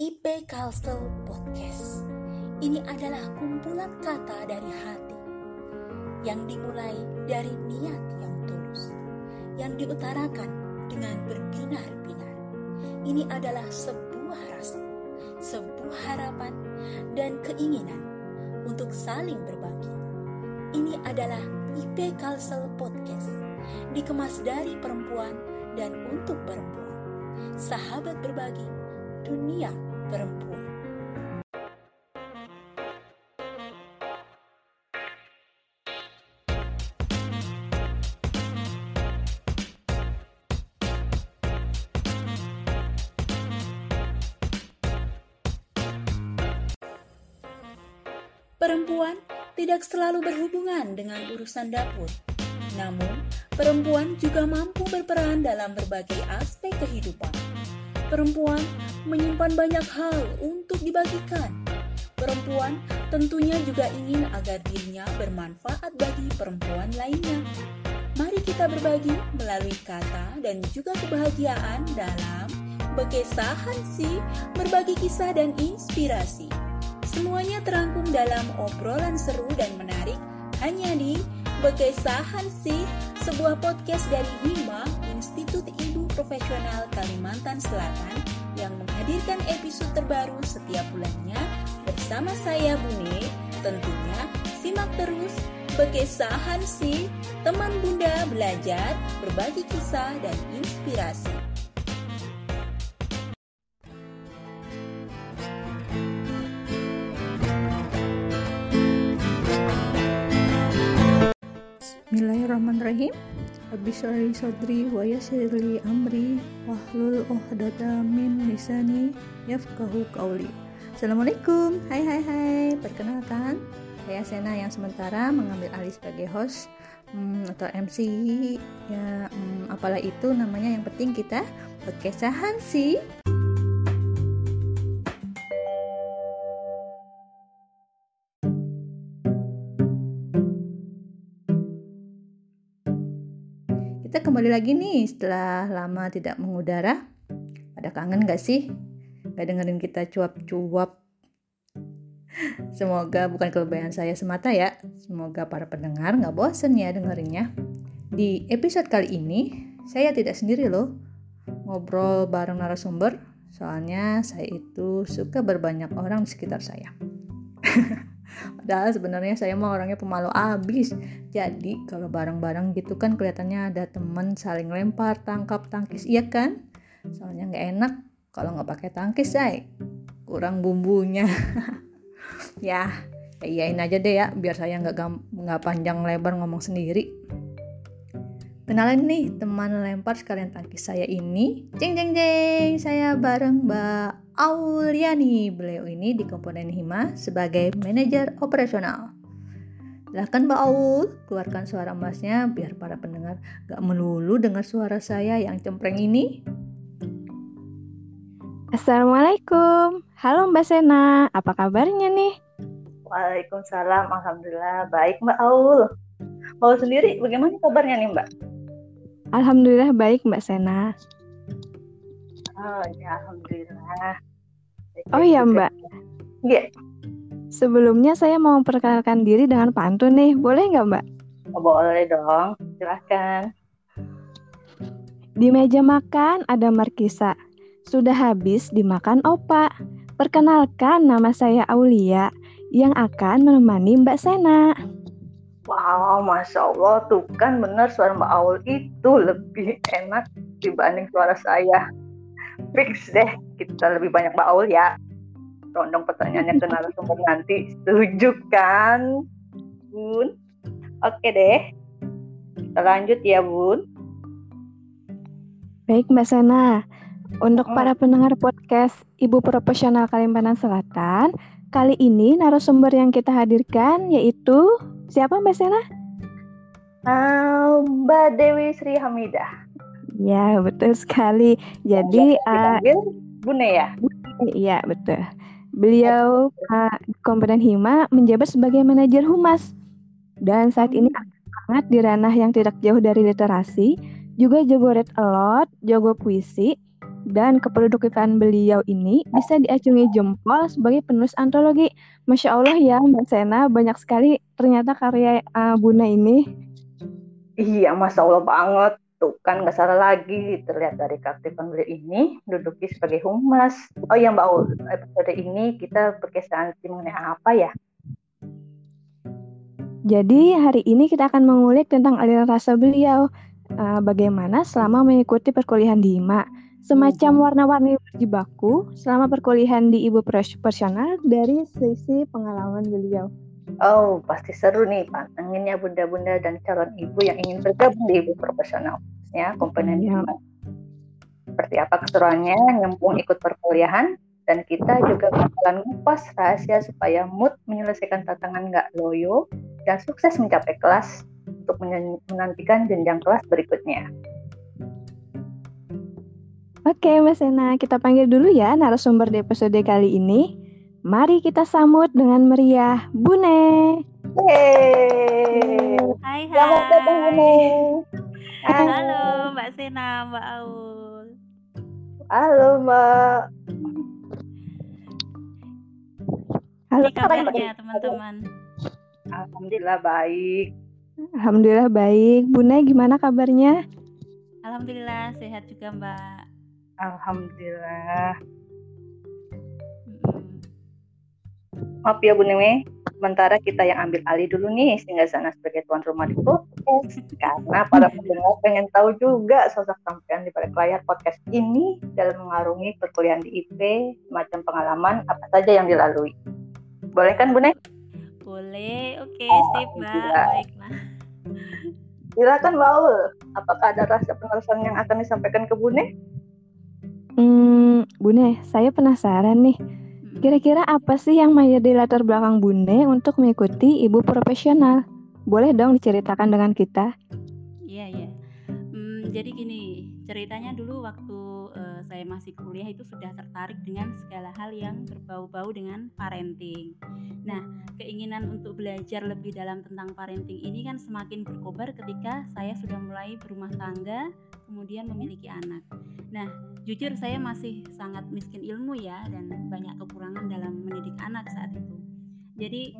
IP Castle Podcast. Ini adalah kumpulan kata dari hati yang dimulai dari niat yang tulus, yang diutarakan dengan berbinar-binar. Ini adalah sebuah rasa, sebuah harapan, dan keinginan untuk saling berbagi. Ini adalah IP Castle Podcast, dikemas dari perempuan dan untuk perempuan. Sahabat berbagi, dunia perempuan. Perempuan tidak selalu berhubungan dengan urusan dapur. Namun, perempuan juga mampu berperan dalam berbagai aspek kehidupan. Perempuan menyimpan banyak hal untuk dibagikan. Perempuan tentunya juga ingin agar dirinya bermanfaat bagi perempuan lainnya. Mari kita berbagi melalui kata dan juga kebahagiaan dalam Bekesahan sih, berbagi kisah dan inspirasi. Semuanya terangkum dalam obrolan seru dan menarik hanya di Bekesahan sih, sebuah podcast dari Hima, Institut Ibu Profesional Kalimantan Selatan yang menghadirkan episode terbaru setiap bulannya bersama saya Bune. Tentunya simak terus Bekesahan sih, teman bunda belajar, berbagi kisah dan inspirasi. Bismillahirrahmanirrahim. Abisari sodri wa yasirli amri wahlul uhdata min lisani yafqahu qawli. Assalamualaikum. Hai hai hai. Perkenalkan, saya Sena yang sementara mengambil alih sebagai host hmm, atau MC ya hmm, apalah itu namanya yang penting kita berkesahan sih. Kembali lagi nih setelah lama tidak mengudara. Pada kangen gak sih? Gak dengerin kita cuap-cuap. Semoga bukan kelebihan saya semata ya. Semoga para pendengar gak bosen ya dengerinnya. Di episode kali ini, saya tidak sendiri loh. Ngobrol bareng narasumber. Soalnya saya itu suka berbanyak orang di sekitar saya. Padahal sebenarnya saya mah orangnya pemalu abis. Jadi kalau bareng-bareng gitu kan kelihatannya ada temen saling lempar, tangkap, tangkis, iya kan? Soalnya nggak enak kalau nggak pakai tangkis, say. Kurang bumbunya. ya, ya iyain aja deh ya, biar saya nggak nggak panjang lebar ngomong sendiri. Kenalan nih teman lempar sekalian tangkis saya ini. Jeng jeng jeng, saya bareng Mbak Auliani. Beliau ini di komponen Hima sebagai manajer operasional. Silahkan Mbak Aul, keluarkan suara emasnya biar para pendengar gak melulu dengar suara saya yang cempreng ini. Assalamualaikum, halo Mbak Sena, apa kabarnya nih? Waalaikumsalam, Alhamdulillah, baik Mbak Aul. Mau sendiri, bagaimana kabarnya nih Mbak? Alhamdulillah baik Mbak Sena. Oh ya, Alhamdulillah. Oh iya Mbak. Iya. Sebelumnya saya mau memperkenalkan diri dengan pantun nih, boleh nggak Mbak? Oh, boleh dong, silahkan. Di meja makan ada markisa, sudah habis dimakan opa. Perkenalkan nama saya Aulia yang akan menemani Mbak Sena. Wow, Masya Allah, tuh kan benar suara Mbak Aul itu lebih enak dibanding suara saya. Fix deh, kita lebih banyak Mbak Aul ya. Rondong pertanyaannya ke narasumber nanti. Setuju kan, Bun? Oke deh, kita lanjut ya, Bun. Baik Mbak Sena, untuk hmm. para pendengar podcast Ibu Profesional Kalimantan Selatan, kali ini narasumber yang kita hadirkan yaitu siapa Mbak Sena? Uh, Mbak Dewi Sri Hamidah. Ya, betul sekali. Jadi uh, Bune ya? Iya, betul. Beliau uh, komponen Hima menjabat sebagai manajer humas. Dan saat ini sangat di ranah yang tidak jauh dari literasi, juga jago read a lot, jago puisi, dan keproduktifan beliau ini bisa diacungi jempol sebagai penulis antologi. Masya Allah ya Mbak Sena, banyak sekali ternyata karya uh, Buna ini. Iya, Masya Allah banget. Tuh kan nggak salah lagi terlihat dari keaktifan beliau ini duduki sebagai humas. Oh iya Mbak Ul, episode ini kita berkisah mengenai apa ya? Jadi hari ini kita akan mengulik tentang aliran rasa beliau. Uh, bagaimana selama mengikuti perkuliahan di IMA. Semacam hmm. warna-warni berjibaku selama perkuliahan di Ibu Profesional dari sisi pengalaman beliau. Oh, pasti seru nih pantanginnya bunda-bunda dan calon ibu yang ingin bergabung di ibu profesional. Ya, komponen ya. Seperti apa keseruannya nyempung ikut perkuliahan dan kita juga bakalan ngupas rahasia supaya mood menyelesaikan tantangan nggak loyo dan sukses mencapai kelas untuk menantikan jenjang kelas berikutnya. Oke, Mas Ena, kita panggil dulu ya narasumber di episode kali ini. Mari kita sambut dengan meriah Bune. Yeay. Hai hai. Selamat datang Bune. Halo Mbak Sena, Mbak Aul. Halo Mbak. Halo Ini kabarnya teman-teman. Alhamdulillah baik. Alhamdulillah baik. Bune gimana kabarnya? Alhamdulillah sehat juga Mbak. Alhamdulillah. maaf ya Bu Neme, sementara kita yang ambil alih dulu nih sehingga sana sebagai tuan rumah di podcast. Karena para pendengar pengen tahu juga sosok sampean di balik layar podcast ini dalam mengarungi perkuliahan di IP semacam pengalaman apa saja yang dilalui. Boleh kan Bu Boleh, oke, okay, oh, sip Mbak, baiklah. Silakan Mbak Ul, apakah ada rasa penasaran yang akan disampaikan ke Bune? Hmm, Bune, saya penasaran nih Kira-kira apa sih yang menjadi latar belakang Bune untuk mengikuti ibu profesional? Boleh dong diceritakan dengan kita? Iya, iya. Hmm, jadi gini, ceritanya dulu waktu saya masih kuliah itu sudah tertarik dengan segala hal yang berbau-bau dengan parenting. Nah, keinginan untuk belajar lebih dalam tentang parenting ini kan semakin berkobar ketika saya sudah mulai berumah tangga, kemudian memiliki anak. Nah, jujur saya masih sangat miskin ilmu ya dan banyak kekurangan dalam mendidik anak saat itu. Jadi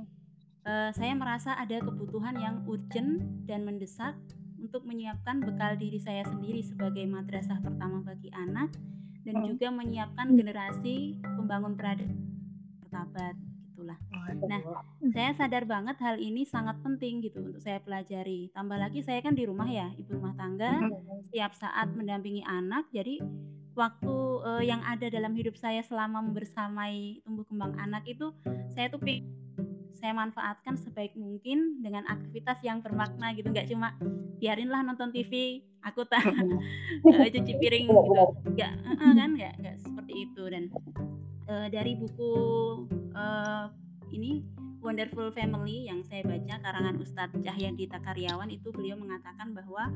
eh, saya merasa ada kebutuhan yang urgent dan mendesak untuk menyiapkan bekal diri saya sendiri sebagai madrasah pertama bagi anak dan hmm. juga menyiapkan generasi pembangun peradaban martabat gitulah. Nah, saya sadar banget hal ini sangat penting gitu untuk saya pelajari. Tambah lagi saya kan di rumah ya, ibu rumah tangga, setiap saat mendampingi anak. Jadi waktu uh, yang ada dalam hidup saya selama membersamai tumbuh kembang anak itu saya tuh saya manfaatkan sebaik mungkin dengan aktivitas yang bermakna gitu. Nggak cuma biarinlah nonton TV aku tak uh, cuci piring gitu. nggak uh, kan? Nggak nggak seperti itu. Dan uh, dari buku uh, ini Wonderful Family yang saya baca karangan Ustadz Cahyadi Takaryawan itu beliau mengatakan bahwa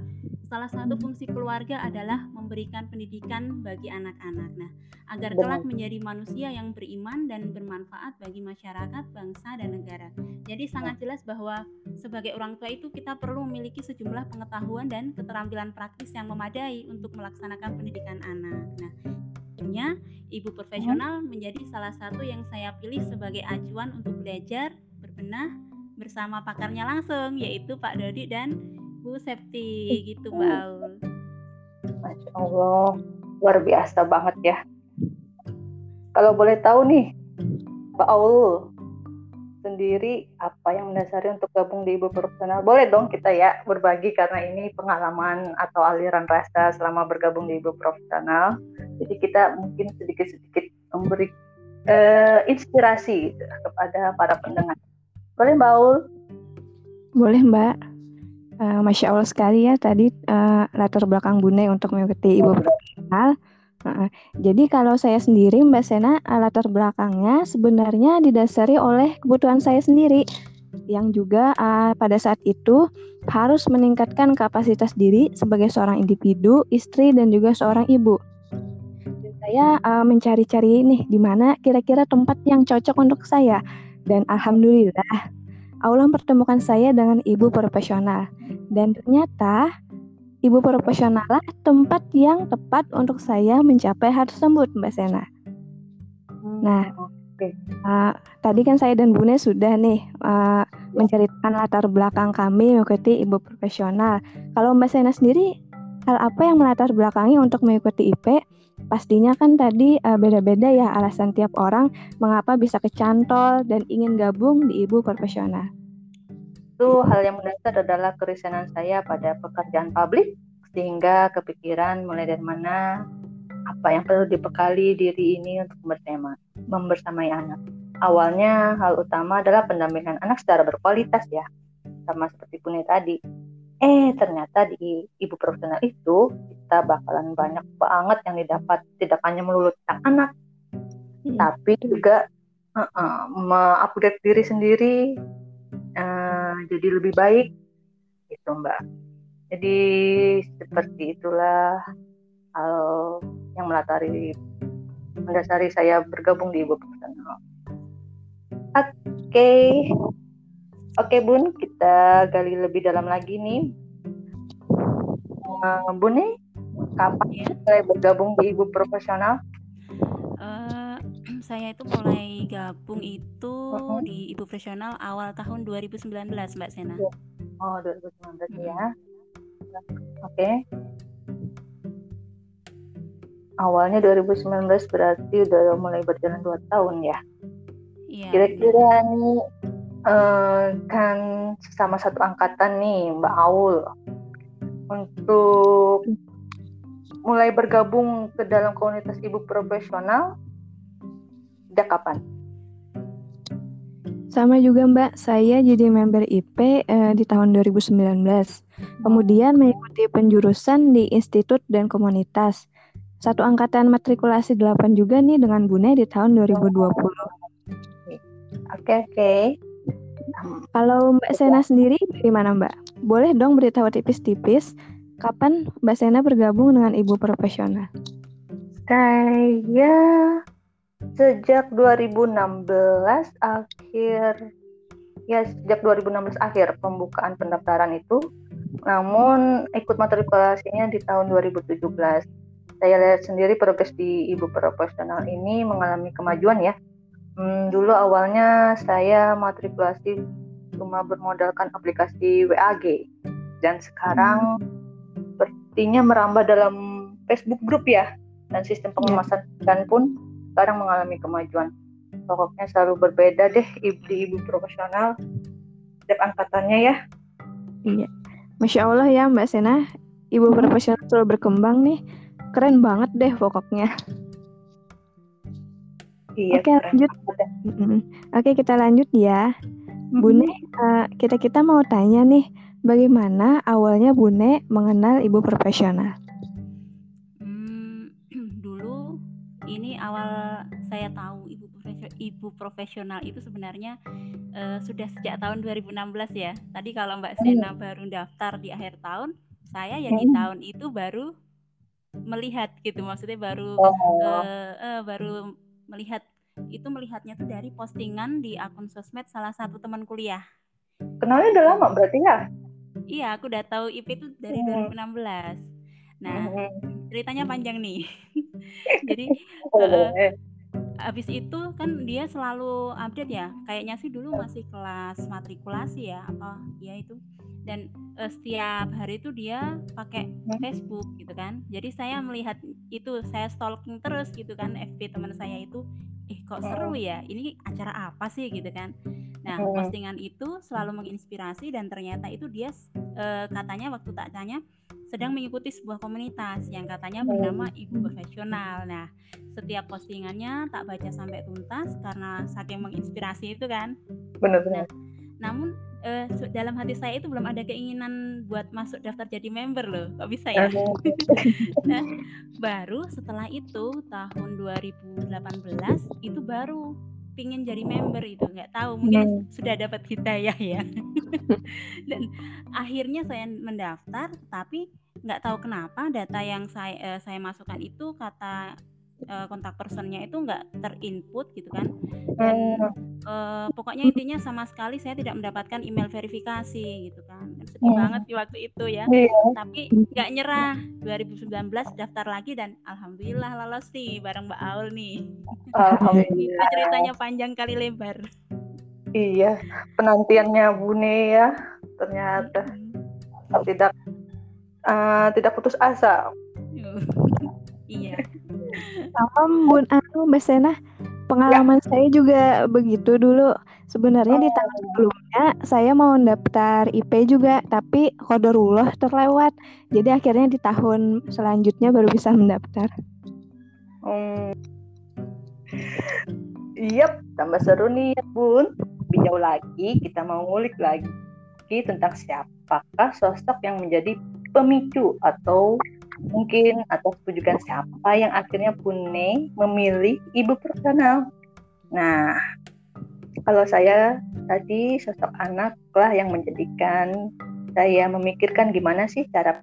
salah satu fungsi keluarga adalah memberikan pendidikan bagi anak-anak. Nah, agar kelak menjadi manusia yang beriman dan bermanfaat bagi masyarakat, bangsa dan negara. Jadi sangat jelas bahwa sebagai orang tua itu kita perlu memiliki sejumlah pengetahuan dan keterampilan praktis yang memadai untuk melaksanakan pendidikan anak. Nah, tentunya ibu profesional menjadi salah satu yang saya pilih sebagai acuan untuk belajar berbenah bersama pakarnya langsung yaitu Pak Dodi dan Bu Septi gitu Mbak Aul. Masya Allah. Luar biasa banget ya. Kalau boleh tahu nih Pak Aul sendiri apa yang mendasari untuk gabung di ibu profesional? Boleh dong kita ya berbagi karena ini pengalaman atau aliran rasa selama bergabung di ibu profesional. Jadi kita mungkin sedikit-sedikit memberi uh, inspirasi kepada para pendengar. Boleh mbak Ul boleh mbak uh, masya Allah sekali ya tadi uh, latar belakang Bune untuk mengikuti ibu profesional Nah, jadi kalau saya sendiri Mbak Sena latar belakangnya sebenarnya didasari oleh kebutuhan saya sendiri yang juga uh, pada saat itu harus meningkatkan kapasitas diri sebagai seorang individu, istri dan juga seorang ibu. Dan saya uh, mencari-cari nih di mana kira-kira tempat yang cocok untuk saya. Dan alhamdulillah Allah pertemukan saya dengan ibu profesional. Dan ternyata ibu profesional lah tempat yang tepat untuk saya mencapai hal tersebut, Mbak Sena. Nah, Oke. uh, tadi kan saya dan Bune sudah nih uh, menceritakan latar belakang kami mengikuti ibu profesional. Kalau Mbak Sena sendiri, hal apa yang melatar belakangi untuk mengikuti IP? Pastinya kan tadi uh, beda-beda ya alasan tiap orang mengapa bisa kecantol dan ingin gabung di ibu profesional. Itu hal yang mendasar adalah kerisanan saya pada pekerjaan publik sehingga kepikiran mulai dari mana apa yang perlu dibekali diri ini untuk bersama membersamai anak. Awalnya hal utama adalah pendampingan anak secara berkualitas ya, sama seperti punya tadi. Eh ternyata di ibu profesional itu kita bakalan banyak banget yang didapat tidak hanya melulu tentang anak, Hmm. tapi juga uh -uh, mengupgrade diri sendiri uh, jadi lebih baik gitu mbak. Jadi seperti itulah hal yang melatari mendasari saya bergabung di ibu profesional oke. Oke bun kita gali lebih dalam lagi nih. Uh, bun nih kapan mulai bergabung di ibu profesional saya itu mulai gabung itu di ibu profesional awal tahun 2019 Mbak Sena. oh 2019 Mm-mm. ya oke awalnya 2019 berarti udah mulai berjalan dua tahun ya Iya. kira-kira nih eh, kan sama satu angkatan nih Mbak Aul untuk mulai bergabung ke dalam komunitas ibu profesional sejak kapan? Sama juga Mbak, saya jadi member IP eh, di tahun 2019. Kemudian mengikuti penjurusan di institut dan komunitas. Satu angkatan matrikulasi 8 juga nih dengan Bune di tahun 2020. Oke oke. Kalau Mbak Sena sendiri gimana Mbak? Boleh dong beritahu tipis-tipis kapan Mbak Sena bergabung dengan ibu profesional? Saya sejak 2016 akhir ya sejak 2016 akhir pembukaan pendaftaran itu. Namun ikut matrikulasinya di tahun 2017 saya lihat sendiri progres di ibu profesional ini mengalami kemajuan ya. Hmm, dulu awalnya saya matrikulasi cuma bermodalkan aplikasi WAG dan sekarang sepertinya merambah dalam Facebook group ya. Dan sistem pengemasan dan pun sekarang mengalami kemajuan. Pokoknya selalu berbeda deh ibu di ibu profesional setiap angkatannya ya. Iya. Masya Allah ya Mbak Sena, ibu profesional selalu berkembang nih. Keren banget deh pokoknya. Iya. Oke, lanjut. Oke, kita lanjut ya. Bune, eh, kita-kita mau tanya nih, bagaimana awalnya Bune mengenal ibu profesional? Ibu profesional itu sebenarnya eh, sudah sejak tahun 2016 ya. Tadi kalau Mbak Sena baru daftar di akhir tahun, saya ya di Hmm. tahun itu baru melihat gitu. Maksudnya baru Oh, eh, eh, baru melihat itu melihatnya tuh dari postingan di akun sosmed salah satu teman kuliah. kenalnya udah lama berarti ya? Iya, aku udah tahu IP itu dari Hmm. 2016. Nah, Mhm. ceritanya panjang nih. Jadi boleh. Habis itu kan dia selalu update ya. Kayaknya sih dulu masih kelas matrikulasi ya, apa ya itu. Dan eh, setiap hari itu dia pakai Hmm. Facebook gitu kan. Jadi saya melihat itu, saya stalking terus gitu kan FB teman saya itu. Eh kok seru ya? Ini acara apa sih gitu kan? Nah, Hmm. postingan itu selalu menginspirasi dan ternyata itu dia eh, katanya waktu tak tanya sedang mengikuti sebuah komunitas yang katanya bernama Ibu Profesional. Nah, setiap postingannya tak baca sampai tuntas karena saking menginspirasi itu kan. Bener-bener. Namun eh, su- dalam hati saya itu belum ada keinginan buat masuk daftar jadi member loh. Kok bisa ya? Nah, baru setelah itu tahun 2018 itu baru pingin jadi member itu nggak tahu mungkin sudah dapat hidayah ya. Dan akhirnya saya mendaftar tapi nggak tahu kenapa data yang saya eh, saya masukkan itu kata uh, kontak personnya itu nggak terinput gitu kan. Dan uh, pokoknya intinya sama sekali saya tidak mendapatkan email verifikasi gitu kan. Dan sedih hmm. banget di waktu itu ya. Yeah. tapi nggak nyerah. 2019 daftar lagi dan alhamdulillah lolos nih bareng Mbak Aul nih. Itu ceritanya panjang kali lebar. Iya penantiannya Bune ya ternyata. Tidak uh, tidak putus asa. Iya sama Bun Anu Mbak Sena pengalaman ya. saya juga begitu dulu sebenarnya oh. di tahun sebelumnya saya mau daftar IP juga tapi kodarullah terlewat jadi akhirnya di tahun selanjutnya baru bisa mendaftar hmm. Iya, tambah seru nih ya Bun. Lebih jauh lagi kita mau ngulik lagi tentang siapakah sosok yang menjadi pemicu atau mungkin atau tujukan siapa yang akhirnya Bune memilih ibu personal. Nah, kalau saya tadi sosok anak lah yang menjadikan saya memikirkan gimana sih cara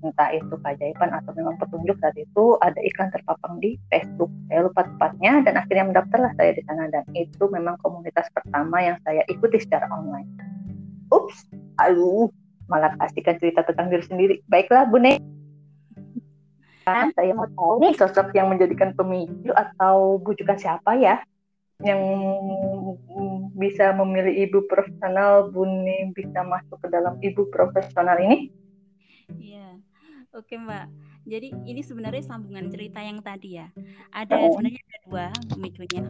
entah itu keajaiban atau memang petunjuk saat itu ada iklan terpapang di Facebook saya lupa tepatnya dan akhirnya mendaftarlah saya di sana dan itu memang komunitas pertama yang saya ikuti secara online. Ups, aduh, malah kasihkan cerita tentang diri sendiri. Baiklah, Bu Ne. Nah, saya mau tahu nih sosok yang menjadikan pemicu atau bujukan siapa ya yang bisa memilih ibu profesional Bune bisa masuk ke dalam ibu profesional ini? Iya, oke Mbak. Jadi ini sebenarnya sambungan cerita yang tadi ya. Ada oh. sebenarnya ada dua pemicunya.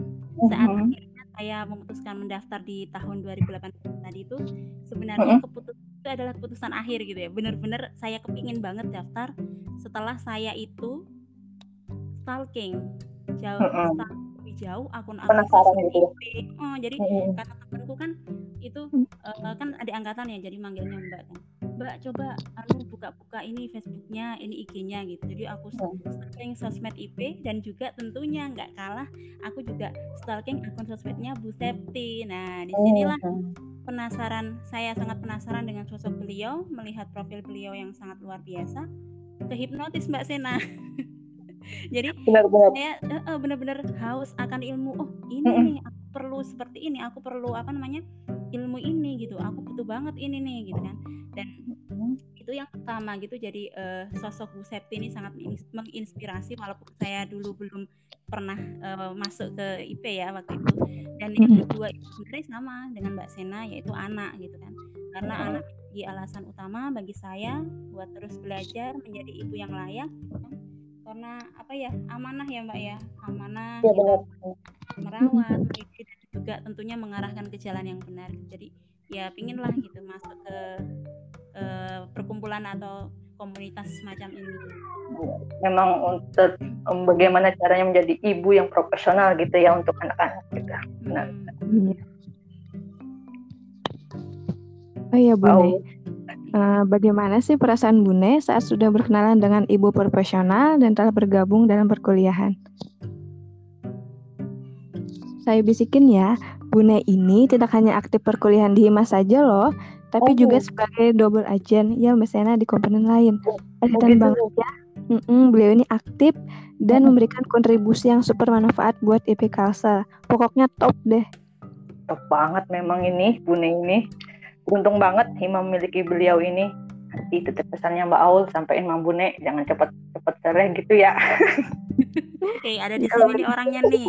Saat uh -huh saya memutuskan mendaftar di tahun 2018 tadi itu sebenarnya keputusan itu adalah keputusan akhir gitu ya. Bener-bener saya kepingin banget daftar setelah saya itu stalking. Jauh lebih jauh akun-akun gitu. Ya? oh jadi kata temanku kan itu uh, kan ada angkatan ya jadi manggilnya mbak kan. Mbak coba aku buka-buka ini Facebooknya ini IG-nya gitu. Jadi aku stalking sosmed IP dan juga tentunya nggak kalah aku juga stalking akun sosmednya Bu Septi. Nah di sinilah oh, penasaran saya sangat penasaran dengan sosok beliau melihat profil beliau yang sangat luar biasa. Kehipnotis Mbak Sena. Jadi benar-benar saya uh, benar-benar haus akan ilmu. Oh ini nih aku perlu seperti ini aku perlu apa namanya ilmu ini gitu. Aku butuh banget ini nih gitu kan. Dan itu yang pertama gitu. Jadi uh, sosok Bu Septi ini sangat menginspirasi walaupun saya dulu belum pernah uh, masuk ke IP ya waktu itu. Dan yang kedua itu sebenarnya sama dengan Mbak Sena yaitu anak gitu kan. Karena anak di alasan utama bagi saya buat terus belajar menjadi ibu yang layak gitu kan. karena apa ya amanah ya Mbak ya amanah ya, gitu, merawat dan juga tentunya mengarahkan ke jalan yang benar. Jadi ya pinginlah gitu masuk ke uh, perkumpulan atau komunitas semacam ini. Memang untuk um, bagaimana caranya menjadi ibu yang profesional gitu ya untuk anak-anak kita. Benar. Hmm. Oh iya Bune, uh, bagaimana sih perasaan Bune saat sudah berkenalan dengan ibu profesional dan telah bergabung dalam perkuliahan? Saya bisikin ya, Bune ini tidak hanya aktif perkuliahan di HIMA saja loh, tapi oh. juga sebagai double agent ya Mbak Sena di komponen lain. Kelihatan oh, banget ya. Mm -mm, beliau ini aktif dan hmm. memberikan kontribusi yang super manfaat buat IP Kalsa. Pokoknya top deh. Top banget memang ini Bune ini. Beruntung banget Hima memiliki beliau ini. Nanti tetap pesannya Mbak Aul sampaikan Mbak Bune jangan cepat-cepat cerai gitu ya. Oke, ada di sini orangnya nih.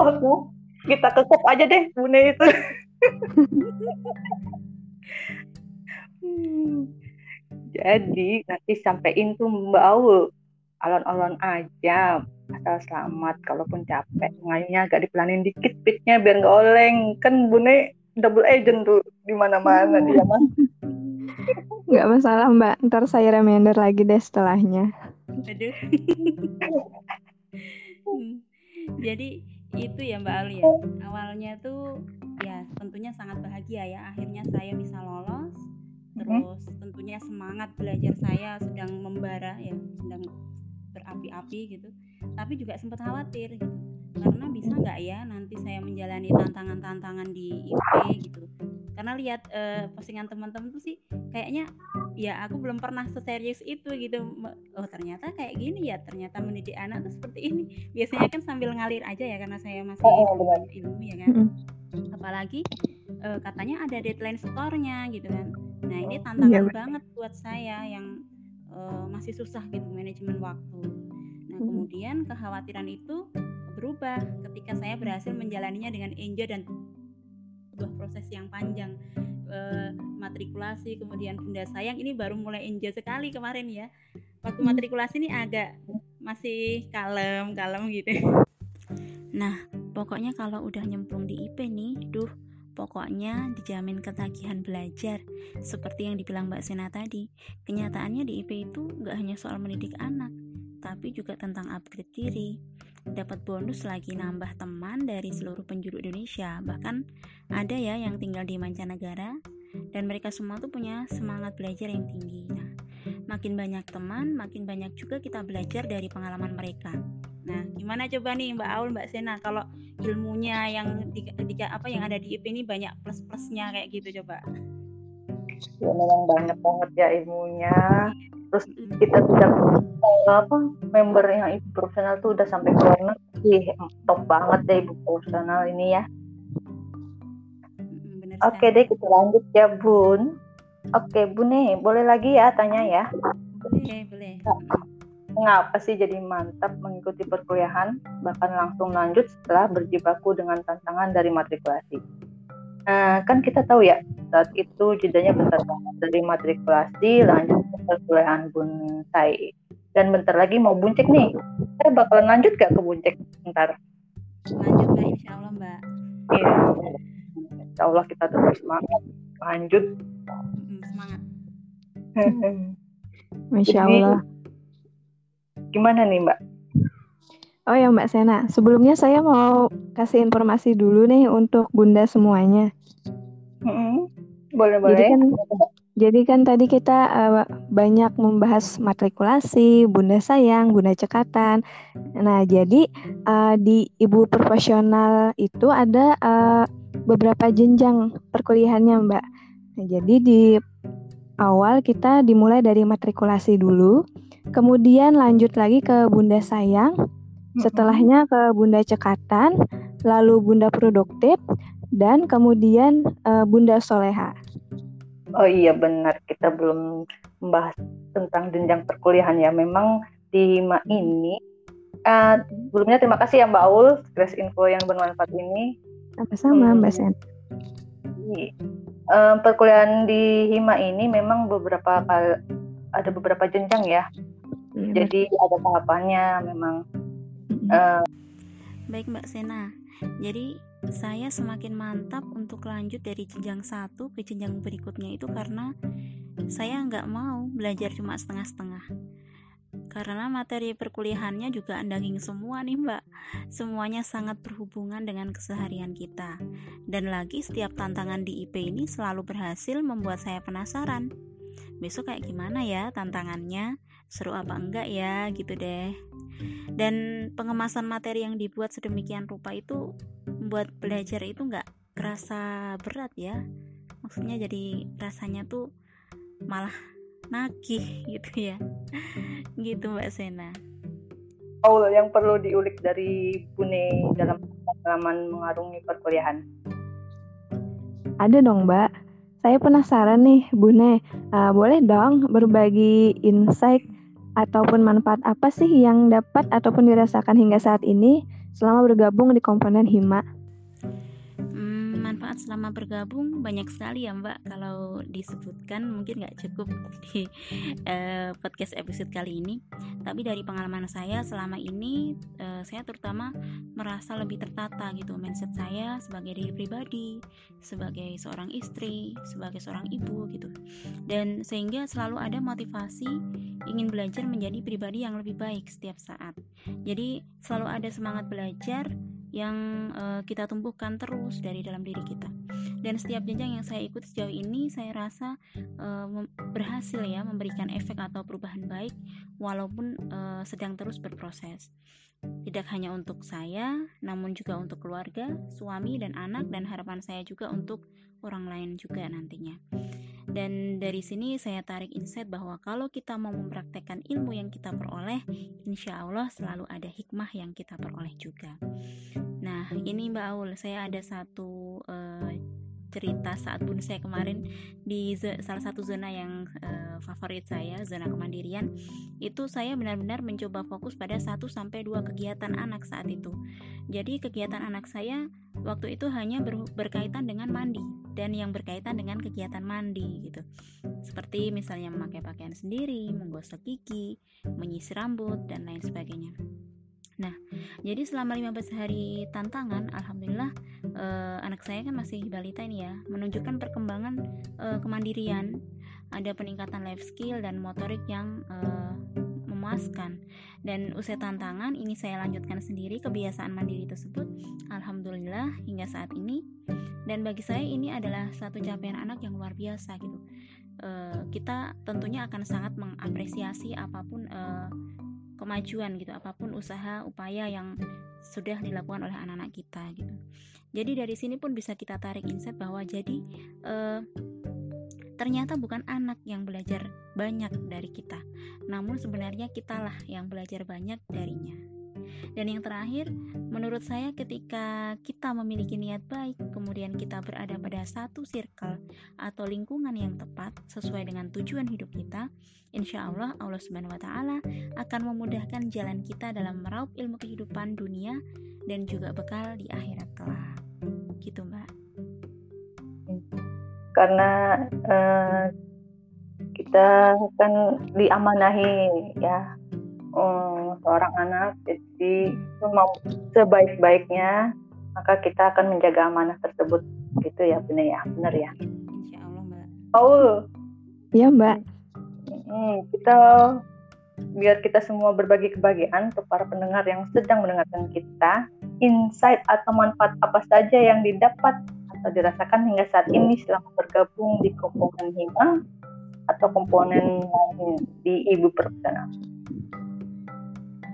Oh, kita kekep aja deh Bune itu. Hmm. Jadi nanti sampein tuh Mbak Aul alon-alon aja asal selamat. Kalaupun capek ngayunya agak dipelanin dikit pitnya biar nggak oleng. Kan bune double agent tuh di mana-mana hmm. dia mah. Nggak masalah mbak. Ntar saya reminder lagi deh setelahnya. Aduh. Hmm. jadi itu ya Mbak Ali ya awalnya tuh ya tentunya sangat bahagia ya. Akhirnya saya bisa lolos. Terus tentunya semangat belajar saya sedang membara ya sedang berapi-api gitu. Tapi juga sempat khawatir gitu karena bisa nggak ya nanti saya menjalani tantangan-tantangan di IP gitu? Karena lihat uh, postingan teman-teman tuh sih kayaknya ya aku belum pernah seserius itu gitu. Oh ternyata kayak gini ya ternyata mendidik anak tuh seperti ini. Biasanya kan sambil ngalir aja ya karena saya masih oh, oh ilmu ya kan. Apalagi uh, katanya ada deadline store-nya gitu kan. Nah ini tantangan iya, banget buat saya yang uh, masih susah gitu manajemen waktu. Nah kemudian kekhawatiran itu berubah ketika saya berhasil menjalaninya dengan enjoy dan sebuah proses yang panjang. E, matrikulasi kemudian bunda sayang ini baru mulai enjoy sekali kemarin ya. Waktu matrikulasi ini agak masih kalem kalem gitu. Nah pokoknya kalau udah nyemplung di IP nih duh Pokoknya dijamin ketagihan belajar. Seperti yang dibilang Mbak Sena tadi Kenyataannya di IP itu gak hanya soal mendidik anak Tapi juga tentang upgrade diri dapat bonus lagi nambah teman dari seluruh penjuru Indonesia. Bahkan ada ya yang tinggal di mancanegara dan mereka semua tuh punya semangat belajar yang tinggi. Nah makin banyak teman makin banyak juga kita belajar dari pengalaman mereka. Nah gimana coba nih Mbak Aul Mbak Sena? Kalau ilmunya yang di, di apa yang ada di IP ini banyak plus plusnya kayak gitu coba. Ya memang banyak banget ya ilmunya terus kita tidak apa member yang ibu profesional tuh udah sampai luar negeri top banget deh ibu profesional ini ya. Oke okay deh kita lanjut ya bun. Oke okay, bun nih boleh lagi ya tanya ya? Boleh boleh. Mengapa sih jadi mantap mengikuti perkuliahan, bahkan langsung lanjut setelah berjibaku dengan tantangan dari matrikulasi? Nah, kan kita tahu ya, saat itu jedanya bentar banget dari matrikulasi lanjut perkuliahan Bunsai. Dan bentar lagi mau buncek nih. Saya bakalan lanjut gak ke buncek bentar? Lanjut Mbak, insya Allah Mbak. Iya, insya Allah kita tetap semangat. Lanjut. semangat. Masya Allah. gimana nih Mbak? Oh ya Mbak Sena, sebelumnya saya mau kasih informasi dulu nih untuk Bunda semuanya. Hmm, boleh boleh. Jadi kan, jadi kan tadi kita uh, banyak membahas matrikulasi, Bunda sayang, Bunda cekatan. Nah jadi uh, di ibu profesional itu ada uh, beberapa jenjang perkuliahannya Mbak. Nah, jadi di awal kita dimulai dari matrikulasi dulu, kemudian lanjut lagi ke Bunda sayang Setelahnya ke Bunda Cekatan, lalu Bunda Produktif, dan kemudian uh, Bunda Soleha. Oh iya benar, kita belum membahas tentang jenjang perkuliahan ya. Memang di HIMA ini, uh, sebelumnya terima kasih ya Mbak Aul, stress info yang bermanfaat ini. Sama-sama hmm. Mbak Sen. Uh, perkuliahan di HIMA ini memang beberapa ada beberapa jenjang ya. Iya, Jadi ada tahapannya memang Uh, Baik Mbak Sena, jadi saya semakin mantap untuk lanjut dari jenjang satu ke jenjang berikutnya itu karena saya nggak mau belajar cuma setengah-setengah. Karena materi perkuliahannya juga andanging semua nih mbak. Semuanya sangat berhubungan dengan keseharian kita. Dan lagi setiap tantangan di IP ini selalu berhasil membuat saya penasaran. Besok kayak gimana ya tantangannya? Seru apa enggak ya? Gitu deh. Dan pengemasan materi yang dibuat sedemikian rupa itu membuat belajar itu nggak kerasa berat ya. Maksudnya jadi rasanya tuh malah nagih gitu ya. Gitu mbak Sena. Oh yang perlu diulik dari Bune dalam pengalaman mengarungi perkuliahan? Ada dong mbak. Saya penasaran nih Bune. Uh, boleh dong berbagi insight ataupun manfaat apa sih yang dapat ataupun dirasakan hingga saat ini selama bergabung di komponen HIMA? Manfaat selama bergabung. Banyak sekali ya Mbak kalau disebutkan. Mungkin nggak cukup di uh, podcast episode kali ini. Tapi dari pengalaman saya selama ini uh, saya terutama merasa lebih tertata gitu mindset saya sebagai diri pribadi sebagai seorang istri sebagai seorang ibu gitu. Dan sehingga selalu ada motivasi ingin belajar menjadi pribadi yang lebih baik setiap saat. Jadi selalu ada semangat belajar yang uh, kita tumbuhkan terus dari dalam diri kita. Dan setiap jenjang yang saya ikut sejauh ini saya rasa uh, berhasil ya memberikan efek atau perubahan baik walaupun uh, sedang terus berproses. Tidak hanya untuk saya, namun juga untuk keluarga, suami dan anak dan harapan saya juga untuk orang lain juga nantinya. Dan dari sini saya tarik insight bahwa kalau kita mau mempraktekkan ilmu yang kita peroleh, insya Allah selalu ada hikmah yang kita peroleh juga. Nah, ini Mbak Aul, saya ada satu uh, cerita saat bun saya kemarin di salah satu zona yang uh, favorit saya, zona kemandirian, itu saya benar-benar mencoba fokus pada satu sampai dua kegiatan anak saat itu. Jadi kegiatan anak saya waktu itu hanya ber, berkaitan dengan mandi dan yang berkaitan dengan kegiatan mandi gitu. Seperti misalnya memakai pakaian sendiri, menggosok gigi, menyisir rambut dan lain sebagainya. Nah, jadi selama 15 hari tantangan, alhamdulillah eh, anak saya kan masih balita ini ya, menunjukkan perkembangan eh, kemandirian, ada peningkatan life skill dan motorik yang eh, memuaskan. Dan usai tantangan, ini saya lanjutkan sendiri kebiasaan mandiri tersebut. Alhamdulillah hingga saat ini. Dan bagi saya ini adalah satu capaian anak yang luar biasa gitu. Kita tentunya akan sangat mengapresiasi apa pun kemajuan gitu, apa pun usaha upaya yang sudah dilakukan oleh anak-anak kita gitu. Jadi dari sini pun bisa kita tarik insight bahwa jadi uh, Ternyata bukan anak yang belajar banyak dari kita, namun sebenarnya kitalah yang belajar banyak darinya. Dan yang terakhir, menurut saya ketika kita memiliki niat baik, kemudian kita berada pada satu circle atau lingkungan yang tepat sesuai dengan tujuan hidup kita, insya Allah Allah Subhanahu Wa Taala akan memudahkan jalan kita dalam meraup ilmu kehidupan dunia dan juga bekal di akhirat kelak. Gitu mbak. Karena uh, kita kan diamanahi ya um, seorang anak jadi sebaik-baiknya maka kita akan menjaga amanah tersebut. Gitu ya benar ya? Benar ya? Insya Allah mbak. Oh iya mbak hmm, kita biar kita semua berbagi kebahagiaan untuk para pendengar yang sedang mendengarkan kita insight atau manfaat apa saja yang didapat atau dirasakan hingga saat ini selama bergabung di komponen hima atau komponen di ibu profesional.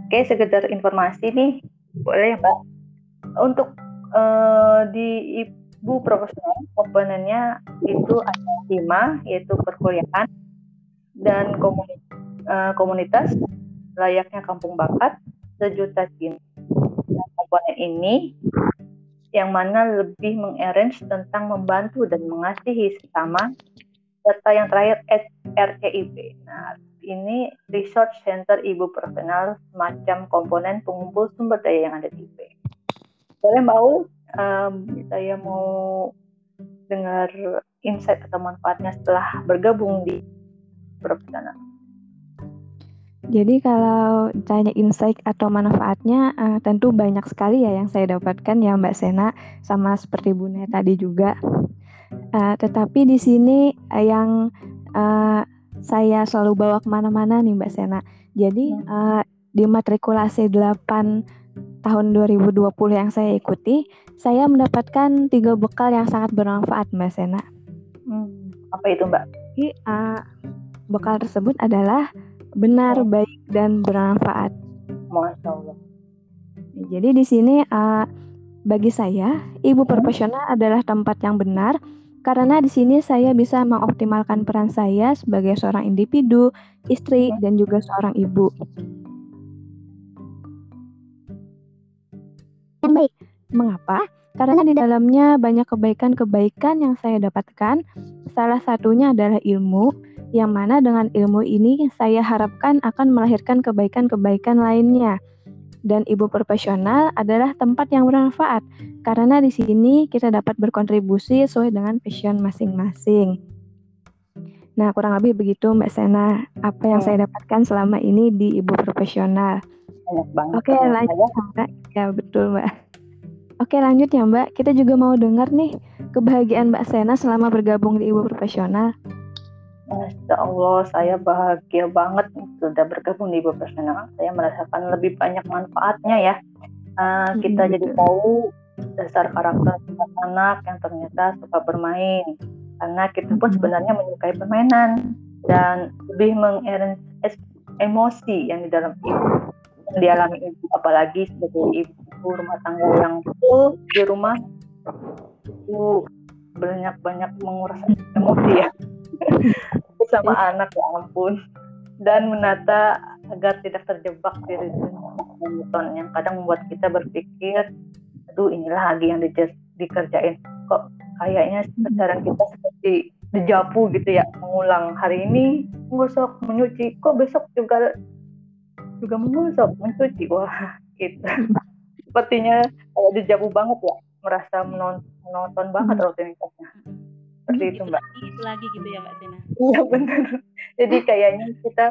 Oke, sekedar informasi nih, boleh ya Pak? Untuk uh, di ibu profesional komponennya itu ada hima yaitu perkuliahan dan komunitas, uh, komunitas layaknya kampung bakat sejuta cinta. Nah, komponen ini yang mana lebih mengarrange tentang membantu dan mengasihi sesama, serta yang terakhir RCIP. Nah, ini Research Center Ibu Profesional semacam komponen pengumpul sumber daya yang ada di IP. Boleh Mbak Ul, um, saya mau dengar insight atau manfaatnya setelah bergabung di Jadi kalau tanya insight atau manfaatnya uh, tentu banyak sekali ya yang saya dapatkan ya Mbak Sena sama seperti Bu Bune tadi juga. Uh, tetapi di sini uh, yang uh, saya selalu bawa ke mana-mana nih Mbak Sena. Jadi uh, di matrikulasi 8 tahun 2020 yang saya ikuti, saya mendapatkan tiga bekal yang sangat bermanfaat Mbak Sena. Hmm, apa itu Mbak? Jadi, uh, bekal tersebut adalah benar, baik, dan bermanfaat. Masya Allah. Jadi di sini uh, bagi saya ibu profesional adalah tempat yang benar karena di sini saya bisa mengoptimalkan peran saya sebagai seorang individu, istri, dan juga seorang ibu. baik. Mengapa? Karena di dalamnya banyak kebaikan-kebaikan yang saya dapatkan. Salah satunya adalah ilmu, yang mana dengan ilmu ini saya harapkan akan melahirkan kebaikan-kebaikan lainnya. Dan ibu profesional adalah tempat yang bermanfaat karena di sini kita dapat berkontribusi sesuai dengan passion masing-masing. Nah, kurang lebih begitu Mbak Sena, apa yang saya dapatkan selama ini di ibu profesional. Oke, lanjut Mbak. Ya, betul Mbak. Oke, lanjut ya Mbak. Kita juga mau dengar nih kebahagiaan Mbak Sena selama bergabung di ibu profesional. Masya Allah, saya bahagia banget sudah bergabung di profesional. Saya merasakan lebih banyak manfaatnya ya. uh, kita jadi tahu dasar karakter anak yang ternyata suka bermain. Karena kita pun sebenarnya menyukai permainan dan lebih mengeres emosi yang di dalam ibu yang dialami ibu. Apalagi sebagai ibu rumah tangga yang full di rumah itu banyak banyak menguras emosi ya sama anak ya ampun. Dan menata agar tidak terjebak di monoton yang kadang membuat kita berpikir aduh inilah lagi yang di, dikerjain. Kok kayaknya sekarang kita seperti dejapu gitu ya mengulang. Hari ini menggosok menyuci. Kok besok juga juga menggosok mencuci? Wah gitu. Sepertinya kayak dejapu banget ya merasa menonton, menonton banget rutinitasnya seperti itu mbak. itu lagi gitu ya mbak Tina iya benar. Jadi kayaknya kita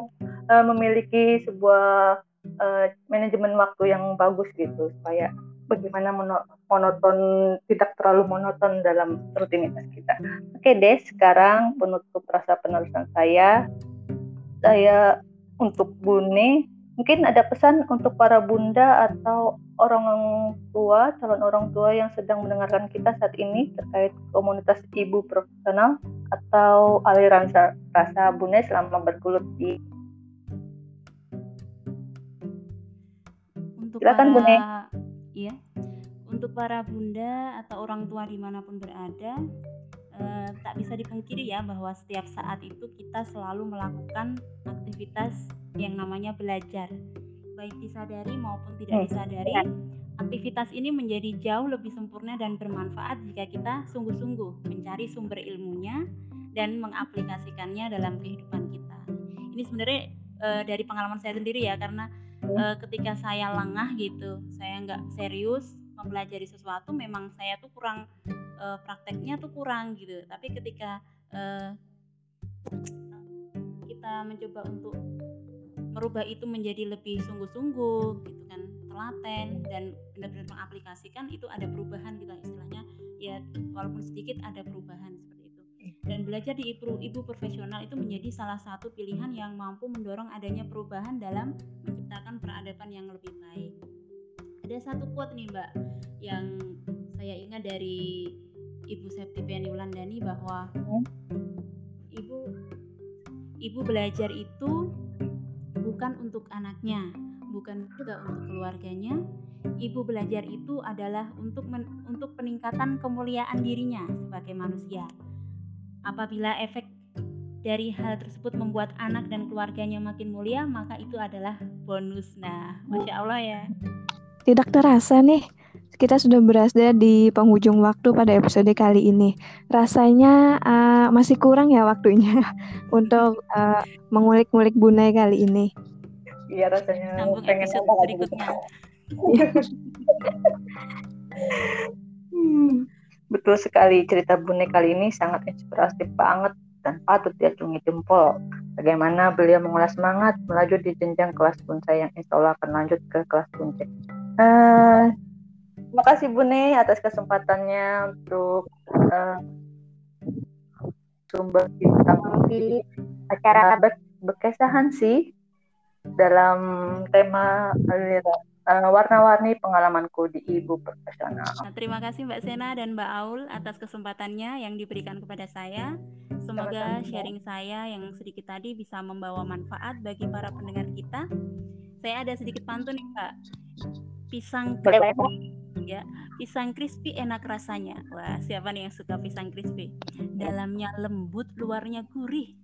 uh, memiliki sebuah uh, manajemen waktu yang bagus gitu supaya bagaimana monoton tidak terlalu monoton dalam rutinitas kita. Oke deh, sekarang penutup rasa penulisan saya, saya untuk Bune, mungkin ada pesan untuk para bunda atau orang tua, calon orang tua yang sedang mendengarkan kita saat ini terkait komunitas ibu profesional atau aliran rasa Bune selama bergulut di untuk Silakan, para Bune. iya untuk para bunda atau orang tua di mana pun berada eh, tak bisa dipungkiri ya bahwa setiap saat itu kita selalu melakukan aktivitas yang namanya belajar. Baik disadari maupun tidak hmm. disadari aktivitas ini menjadi jauh lebih sempurna dan bermanfaat jika kita sungguh-sungguh mencari sumber ilmunya dan mengaplikasikannya dalam kehidupan kita. Ini sebenarnya e, dari pengalaman saya sendiri ya karena e, ketika saya lengah gitu saya nggak serius mempelajari sesuatu memang saya tuh kurang e, prakteknya tuh kurang gitu. Tapi ketika e, kita mencoba untuk merubah itu menjadi lebih sungguh-sungguh gitu kan telaten dan benar-benar mengaplikasikan itu ada perubahan gitu istilahnya. Ya walaupun sedikit ada perubahan seperti itu. Dan belajar di ibu ibu profesional itu menjadi salah satu pilihan yang mampu mendorong adanya perubahan dalam menciptakan peradaban yang lebih baik. Ada satu quote nih mbak yang saya ingat dari ibu Septipiani Wulandani bahwa ibu ibu belajar itu bukan untuk anaknya, bukan juga untuk keluarganya. Ibu belajar itu adalah untuk men, untuk peningkatan kemuliaan dirinya sebagai manusia. Apabila efek dari hal tersebut membuat anak dan keluarganya makin mulia, maka itu adalah bonus. Nah, masya Allah ya. Tidak terasa nih, kita sudah berada di penghujung waktu pada episode kali ini. Rasanya uh, masih kurang ya waktunya untuk uh, mengulik-ngulik Bunai kali ini. Iya rasanya Sambung pengen episode berikutnya. hmm, betul sekali cerita Bunai kali ini sangat inspiratif banget dan patut diacungi jempol. Bagaimana beliau mengulas semangat melaju di jenjang kelas bonsai yang insya Allah akan lanjut ke kelas puncak. Uh, Terima kasih Bune atas kesempatannya untuk uh, sumber bintang di acara ber berkesahan sih dalam tema uh, warna-warni pengalamanku di ibu profesional. Nah, terima kasih Mbak Sena dan Mbak Aul atas kesempatannya yang diberikan kepada saya. Semoga sharing saya yang sedikit tadi bisa membawa manfaat bagi para pendengar kita. Saya ada sedikit pantun nih Mbak. Pisang ya. Pisang crispy enak rasanya. Wah siapa nih yang suka pisang crispy? Dalamnya lembut luarnya gurih.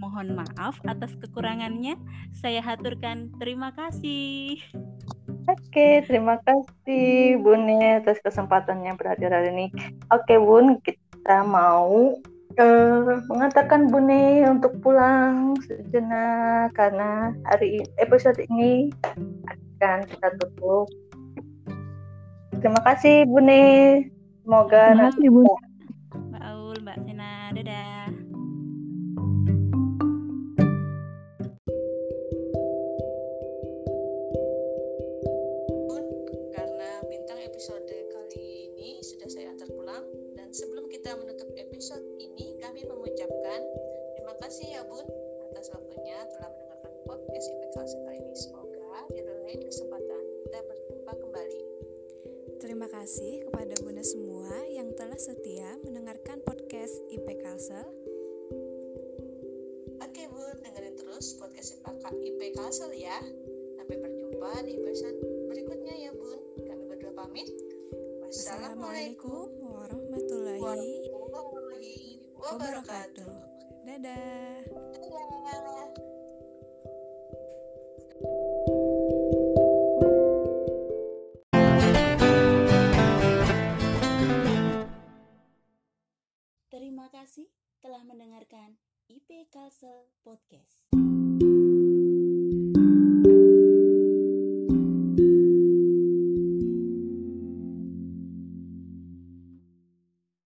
Mohon maaf atas kekurangannya. Saya haturkan. Terima kasih. Oke, terima kasih Bun atas kesempatan yang berhadir hari ini. Oke Bun, kita mau uh, mengatakan Bun untuk pulang sejenak karena hari episode ini akan kita tutup Terima kasih Bu Ne. Semoga Terima kasih Bu. Mbak Aul, Mbak Sena, dadah. Karena bintang episode kali ini sudah saya antar pulang dan sebelum kita menutup episode ini kami mengucapkan terima kasih ya Bun kasih kepada Bunda semua yang telah setia mendengarkan podcast IP Kalsel. Oke Bun, dengerin terus podcast IP Kalsel ya. Sampai berjumpa di episode berikutnya ya Bun. Kami berdua pamit. Wassalamualaikum warahmatullahi, warahmatullahi wabarakatuh. Dadah. Dadah. Podcast.